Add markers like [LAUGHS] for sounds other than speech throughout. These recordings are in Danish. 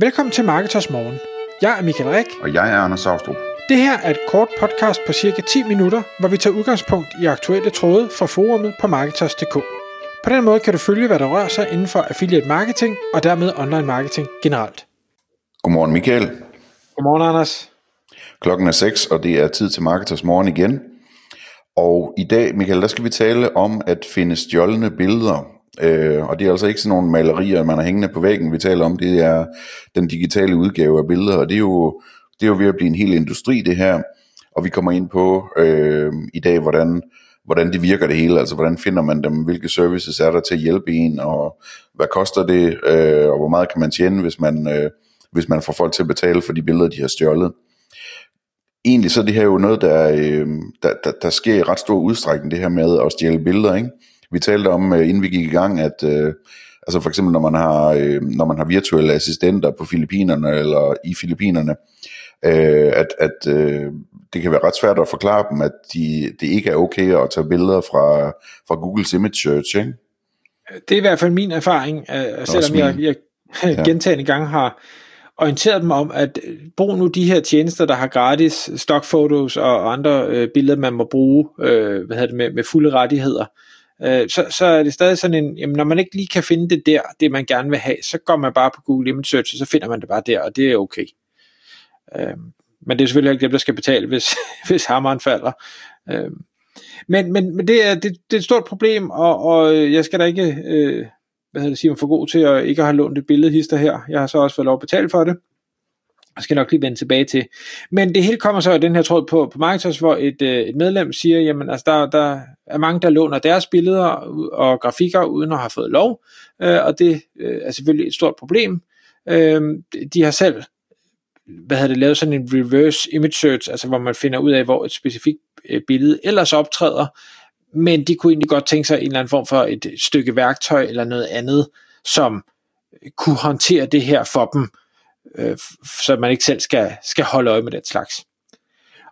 Velkommen til Marketers Morgen. Jeg er Michael Rik. Og jeg er Anders Saustrup. Det her er et kort podcast på cirka 10 minutter, hvor vi tager udgangspunkt i aktuelle tråde fra forumet på Marketers.dk. På den måde kan du følge, hvad der rører sig inden for affiliate marketing og dermed online marketing generelt. Godmorgen Michael. Godmorgen Anders. Klokken er 6, og det er tid til Marketers Morgen igen. Og i dag, Michael, der skal vi tale om at finde stjålne billeder. Øh, og det er altså ikke sådan nogle malerier, man har hængende på væggen, vi taler om. Det er den digitale udgave af billeder, og det er jo, det er jo ved at blive en hel industri, det her. Og vi kommer ind på øh, i dag, hvordan, hvordan det virker det hele. Altså, hvordan finder man dem? Hvilke services er der til at hjælpe en? Og hvad koster det? Øh, og hvor meget kan man tjene, hvis man, øh, hvis man får folk til at betale for de billeder, de har stjålet? egentlig så er det her jo noget, der, øh, der, der, der sker i ret stor udstrækning, det her med at stjæle billeder. Ikke? Vi talte om, øh, inden vi gik i gang, at øh, altså for eksempel når man, har, øh, når man har virtuelle assistenter på Filippinerne eller i Filippinerne, øh, at, at øh, det kan være ret svært at forklare dem, at de, det ikke er okay at tage billeder fra, fra Googles Image Search. Ikke? Det er i hvert fald min erfaring, øh, selvom jeg, jeg [LAUGHS] gentagende gange har orienteret dem om, at øh, brug nu de her tjenester, der har gratis stockfotos og andre øh, billeder, man må bruge øh, hvad hedder det, med, med fulde rettigheder. Øh, Øh, så, så er det stadig sådan en, jamen når man ikke lige kan finde det der, det man gerne vil have, så går man bare på Google Image Search, og så finder man det bare der, og det er okay. Øh, men det er selvfølgelig ikke dem, der skal betale, hvis, [LAUGHS] hvis hammeren falder. Øh, men, men, men det, er, det, det er et stort problem, og, og jeg skal da ikke... Øh, hvad hedder det, sige, for god til at ikke have lånt et billede hister her. Jeg har så også fået lov at betale for det. Jeg skal nok lige vende tilbage til. Men det hele kommer så i den her tråd på, på Marketers, hvor et, øh, et medlem siger, jamen altså der, der er mange, der låner deres billeder og grafikker uden at have fået lov, øh, og det øh, er selvfølgelig et stort problem. Øh, de har selv hvad havde det, lavet sådan en reverse image search, altså hvor man finder ud af, hvor et specifikt øh, billede ellers optræder, men de kunne egentlig godt tænke sig en eller anden form for et stykke værktøj eller noget andet, som kunne håndtere det her for dem, øh, så man ikke selv skal, skal holde øje med den slags.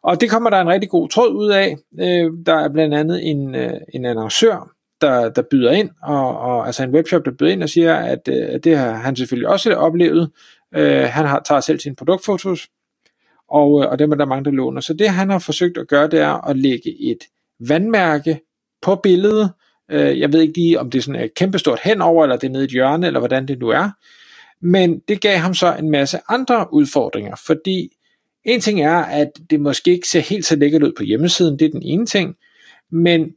Og det kommer der en rigtig god tråd ud af. Øh, der er blandt andet en, øh, en annoncør, der, der byder ind, og, og altså en webshop, der byder ind og siger, at øh, det har han selvfølgelig også oplevet. Øh, han har, tager selv sine produktfotos, og, øh, og dem er der mange, der låner. Så det han har forsøgt at gøre, det er at lægge et vandmærke på billedet. Øh, jeg ved ikke lige, om det er sådan et kæmpestort henover, eller det er nede i et hjørne, eller hvordan det nu er. Men det gav ham så en masse andre udfordringer, fordi en ting er, at det måske ikke ser helt så lækkert ud på hjemmesiden, det er den ene ting, men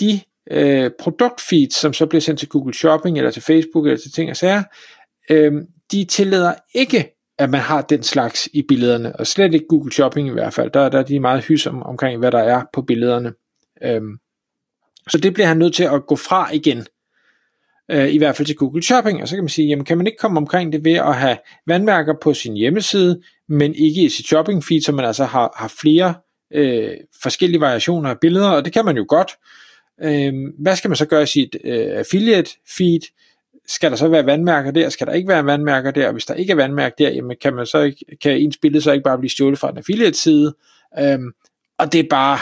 de øh, produktfeeds, som så bliver sendt til Google Shopping, eller til Facebook, eller til ting og sager, øh, de tillader ikke, at man har den slags i billederne, og slet ikke Google Shopping i hvert fald, der, der er de meget hys om, omkring, hvad der er på billederne. Øh, så det bliver han nødt til at gå fra igen, øh, i hvert fald til Google Shopping, og så kan man sige, jamen kan man ikke komme omkring det ved at have vandmærker på sin hjemmeside, men ikke i sit shopping feed, så man altså har, har flere øh, forskellige variationer af billeder, og det kan man jo godt. Øh, hvad skal man så gøre i sit øh, affiliate feed? Skal der så være vandmærker der? Skal der ikke være vandmærker der? Og hvis der ikke er vandmærker der, jamen kan, man så ikke, kan ens billede så ikke bare blive stjålet fra en affiliate side? Øh, og det er bare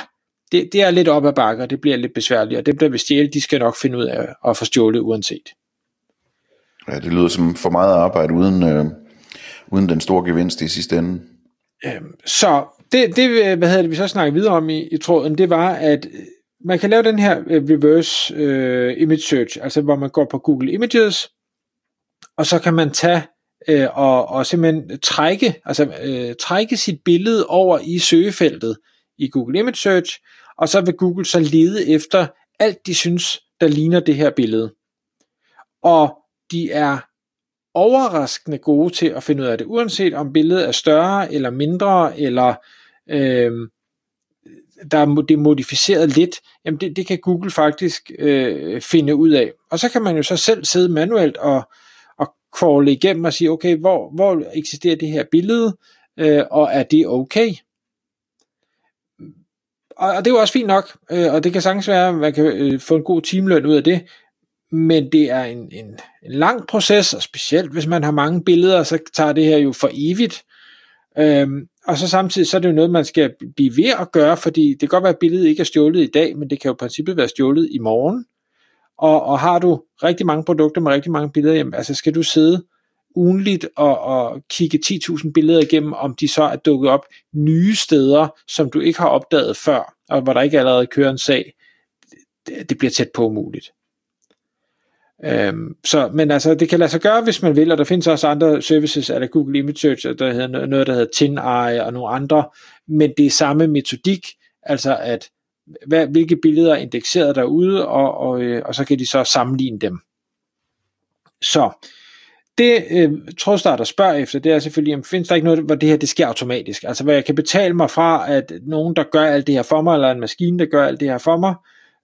det, det er lidt op ad bakker, det bliver lidt besværligt, og dem, der vil stjæle, de skal nok finde ud af at få stjålet uanset. Ja, det lyder som for meget arbejde uden, øh, uden den store gevinst i sidste ende. Øhm, så det, det, hvad havde det, vi så snakkede videre om i, i tråden, det var, at øh, man kan lave den her øh, reverse øh, image search, altså hvor man går på Google Images, og så kan man tage øh, og, og simpelthen trække, altså øh, trække sit billede over i søgefeltet i Google Image Search, og så vil Google så lede efter alt, de synes, der ligner det her billede. Og de er overraskende gode til at finde ud af det, uanset om billedet er større eller mindre, eller øh, der er det er modificeret lidt, jamen det, det kan Google faktisk øh, finde ud af. Og så kan man jo så selv sidde manuelt og, og crawle igennem og sige, okay, hvor, hvor eksisterer det her billede, øh, og er det okay? Og, og det er jo også fint nok, øh, og det kan sagtens være, at man kan øh, få en god timeløn ud af det, men det er en, en, en lang proces, og specielt hvis man har mange billeder, så tager det her jo for evigt. Øhm, og så samtidig så er det jo noget, man skal blive ved at gøre, fordi det kan godt være, at billedet ikke er stjålet i dag, men det kan jo i princippet være stjålet i morgen. Og, og har du rigtig mange produkter med rigtig mange billeder, jamen, altså skal du sidde ugenligt og, og kigge 10.000 billeder igennem, om de så er dukket op nye steder, som du ikke har opdaget før, og hvor der ikke allerede kører en sag, det, det bliver tæt på umuligt. Øhm, så, men altså, det kan lade sig gøre, hvis man vil, og der findes også andre services, eller Google Image Search, der hedder noget, der hedder TinEye og nogle andre, men det er samme metodik, altså at hvad, hvilke billeder er indekseret derude, og, og, øh, og så kan de så sammenligne dem. Så det øh, Trådstarter spørger efter, det er selvfølgelig, jamen, findes der ikke noget, hvor det her det sker automatisk? Altså, hvor jeg kan betale mig fra, at nogen, der gør alt det her for mig, eller en maskine, der gør alt det her for mig,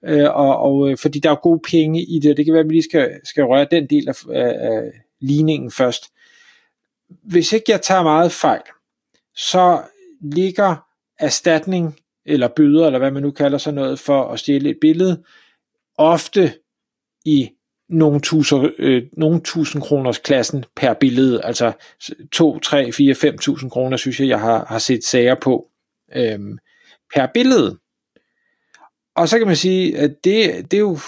øh, og, og øh, fordi der er gode penge i det, det kan være, at vi lige skal, skal røre den del af, af, af ligningen først. Hvis ikke jeg tager meget fejl, så ligger erstatning eller bøder, eller hvad man nu kalder sådan noget, for at stjæle et billede, ofte i nogle tusind, øh, nogle tusind kroners klassen per billede, altså 2, 3, 4, 5.000 kroner, synes jeg, jeg har, har set sager på øh, per billede. Og så kan man sige, at det, det er jo,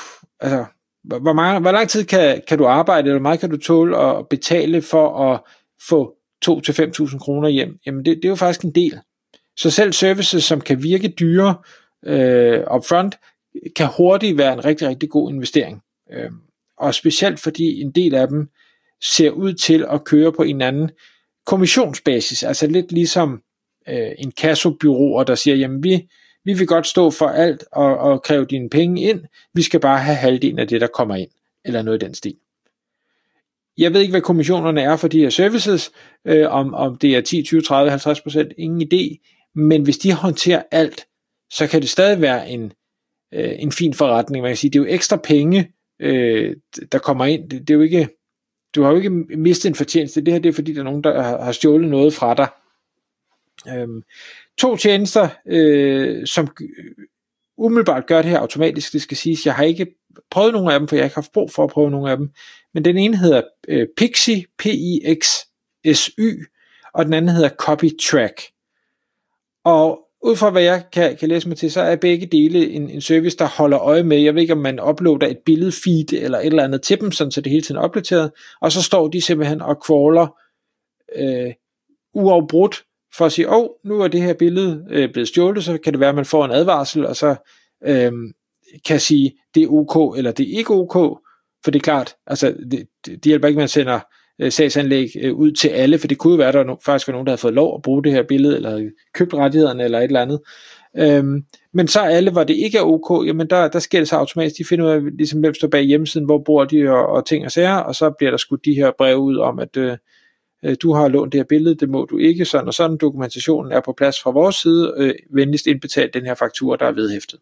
altså, hvor, mange, hvor lang tid kan, kan du arbejde, eller hvor meget kan du tåle at betale for at få 2-5.000 kroner hjem? Jamen det, det er jo faktisk en del. Så selv services, som kan virke dyre øh, upfront, kan hurtigt være en rigtig, rigtig god investering. Øh, og specielt fordi en del af dem ser ud til at køre på en anden kommissionsbasis, altså lidt ligesom øh, en kassobyråer, der siger, jamen vi, vi vil godt stå for alt og, og kræve dine penge ind, vi skal bare have halvdelen af det, der kommer ind, eller noget i den stil. Jeg ved ikke, hvad kommissionerne er for de her services, øh, om, om det er 10, 20, 30, 50 procent, ingen idé, men hvis de håndterer alt, så kan det stadig være en, øh, en fin forretning. Man kan sige, det er jo ekstra penge, øh, der kommer ind. Det, det er jo ikke, du har jo ikke mistet en fortjeneste. Det her det er fordi, der er nogen, der har, har stjålet noget fra dig. Øhm, to tjenester, øh, som øh, umiddelbart gør det her automatisk, det skal siges. Jeg har ikke prøvet nogen af dem, for jeg har ikke haft brug for at prøve nogen af dem. Men den ene hedder øh, Pixie, P-I-X-S-Y, og den anden hedder CopyTrack. Og ud fra hvad jeg kan, kan læse mig til, så er begge dele en, en service, der holder øje med, jeg ved ikke om man uploader et billedfeed eller et eller andet til dem, sådan så det hele tiden er opdateret, og så står de simpelthen og crawler øh, uafbrudt for at sige, åh, oh, nu er det her billede øh, blevet stjålet, så kan det være, at man får en advarsel, og så øh, kan sige, det er ok, eller det er ikke ok, for det er klart, altså det, det hjælper ikke, at man sender øh, sagsanlæg øh, ud til alle, for det kunne jo være, at der faktisk var nogen, der havde fået lov at bruge det her billede, eller købt rettighederne, eller et eller andet. Øhm, men så alle, hvor det ikke er ok, jamen der, der sker det så automatisk, de finder ud af, ligesom, hvem står bag hjemmesiden, hvor bor de, og, og ting og sager, og så bliver der skudt de her breve ud om, at øh, øh du har lånt det her billede, det må du ikke, sådan og sådan, dokumentationen er på plads fra vores side, øh, venligst indbetalt den her faktura, der er vedhæftet.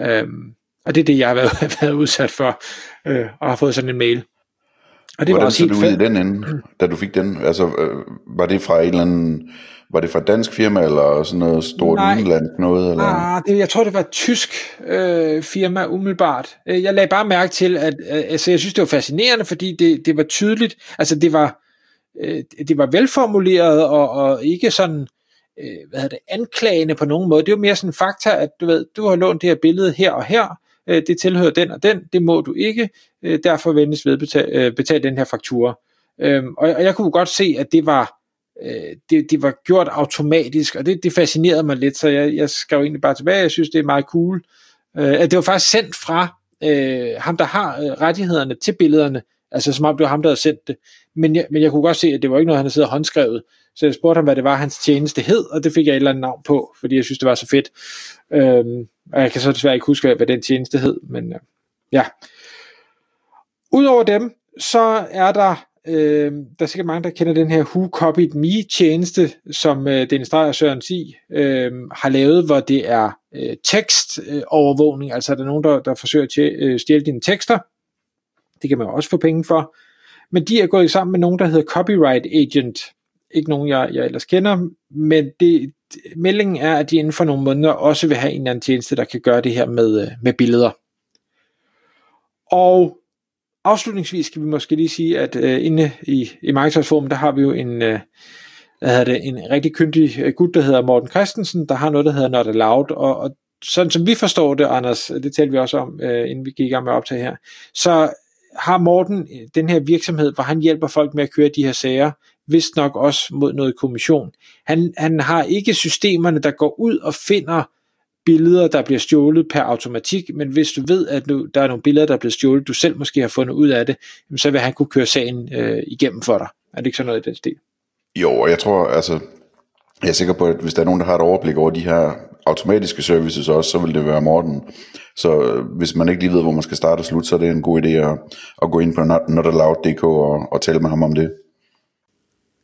Øhm, og det er det, jeg har været, [LAUGHS] været udsat for, øh, og har fået sådan en mail. Og det Hvordan var også helt fedt. i den ende, da du fik den? Altså, øh, var det fra en eller anden, var det fra et dansk firma, eller sådan noget stort Nej. udenlandsk noget? Eller? Ah, det, jeg tror, det var et tysk øh, firma umiddelbart. Øh, jeg lagde bare mærke til, at øh, altså, jeg synes, det var fascinerende, fordi det, det var tydeligt, altså det var, øh, det var velformuleret, og, og ikke sådan, øh, hvad hedder det, anklagende på nogen måde. Det var mere sådan fakta, at du ved, du har lånt det her billede her og her, øh, det tilhører den og den, det må du ikke, øh, derfor vendes ved øh, betal, øh, betale den her faktura. Øh, og, og jeg kunne godt se, at det var, øh, det, det var gjort automatisk, og det, det fascinerede mig lidt, så jeg, jeg skrev egentlig bare tilbage, jeg synes, det er meget cool. Øh, at det var faktisk sendt fra øh, ham, der har øh, rettighederne til billederne, altså som om det var ham, der havde sendt det. Men jeg, men jeg kunne godt se, at det var ikke noget, han havde siddet håndskrevet. Så jeg spurgte ham, hvad det var, hans tjeneste hed, og det fik jeg et eller andet navn på, fordi jeg synes, det var så fedt. Øhm, og jeg kan så desværre ikke huske, hvad den tjeneste hed, men øh, ja. Udover dem, så er der, øh, der er sikkert mange, der kender den her Who Copied Me tjeneste, som øh, Dennis Dreyer og Søren Si øh, har lavet, hvor det er øh, tekstovervågning, øh, altså er der nogen, der, der forsøger at øh, stjæle dine tekster. Det kan man også få penge for. Men de er gået sammen med nogen, der hedder Copyright Agent. Ikke nogen, jeg, jeg ellers kender, men det, meldingen er, at de inden for nogle måneder også vil have en eller anden tjeneste, der kan gøre det her med, øh, med billeder. Og afslutningsvis skal vi måske lige sige, at uh, inde i, i Markedsforum, der har vi jo en, uh, hvad hedder det, en rigtig kyndig gut, der hedder Morten Christensen, der har noget, der hedder Not Allowed, og, og sådan som vi forstår det, Anders, det talte vi også om, uh, inden vi gik i gang med at optage her, så har Morten den her virksomhed, hvor han hjælper folk med at køre de her sager, vist nok også mod noget kommission. Han, han har ikke systemerne, der går ud og finder billeder, der bliver stjålet per automatik, men hvis du ved, at nu, der er nogle billeder, der er blevet stjålet, du selv måske har fundet ud af det, så vil han kunne køre sagen øh, igennem for dig. Er det ikke sådan noget i den stil? Jo, og jeg tror, altså, jeg er sikker på, at hvis der er nogen, der har et overblik over de her automatiske services også, så vil det være Morten. Så øh, hvis man ikke lige ved, hvor man skal starte og slutte, så er det en god idé at, at gå ind på notaloud.dk og, og tale med ham om det.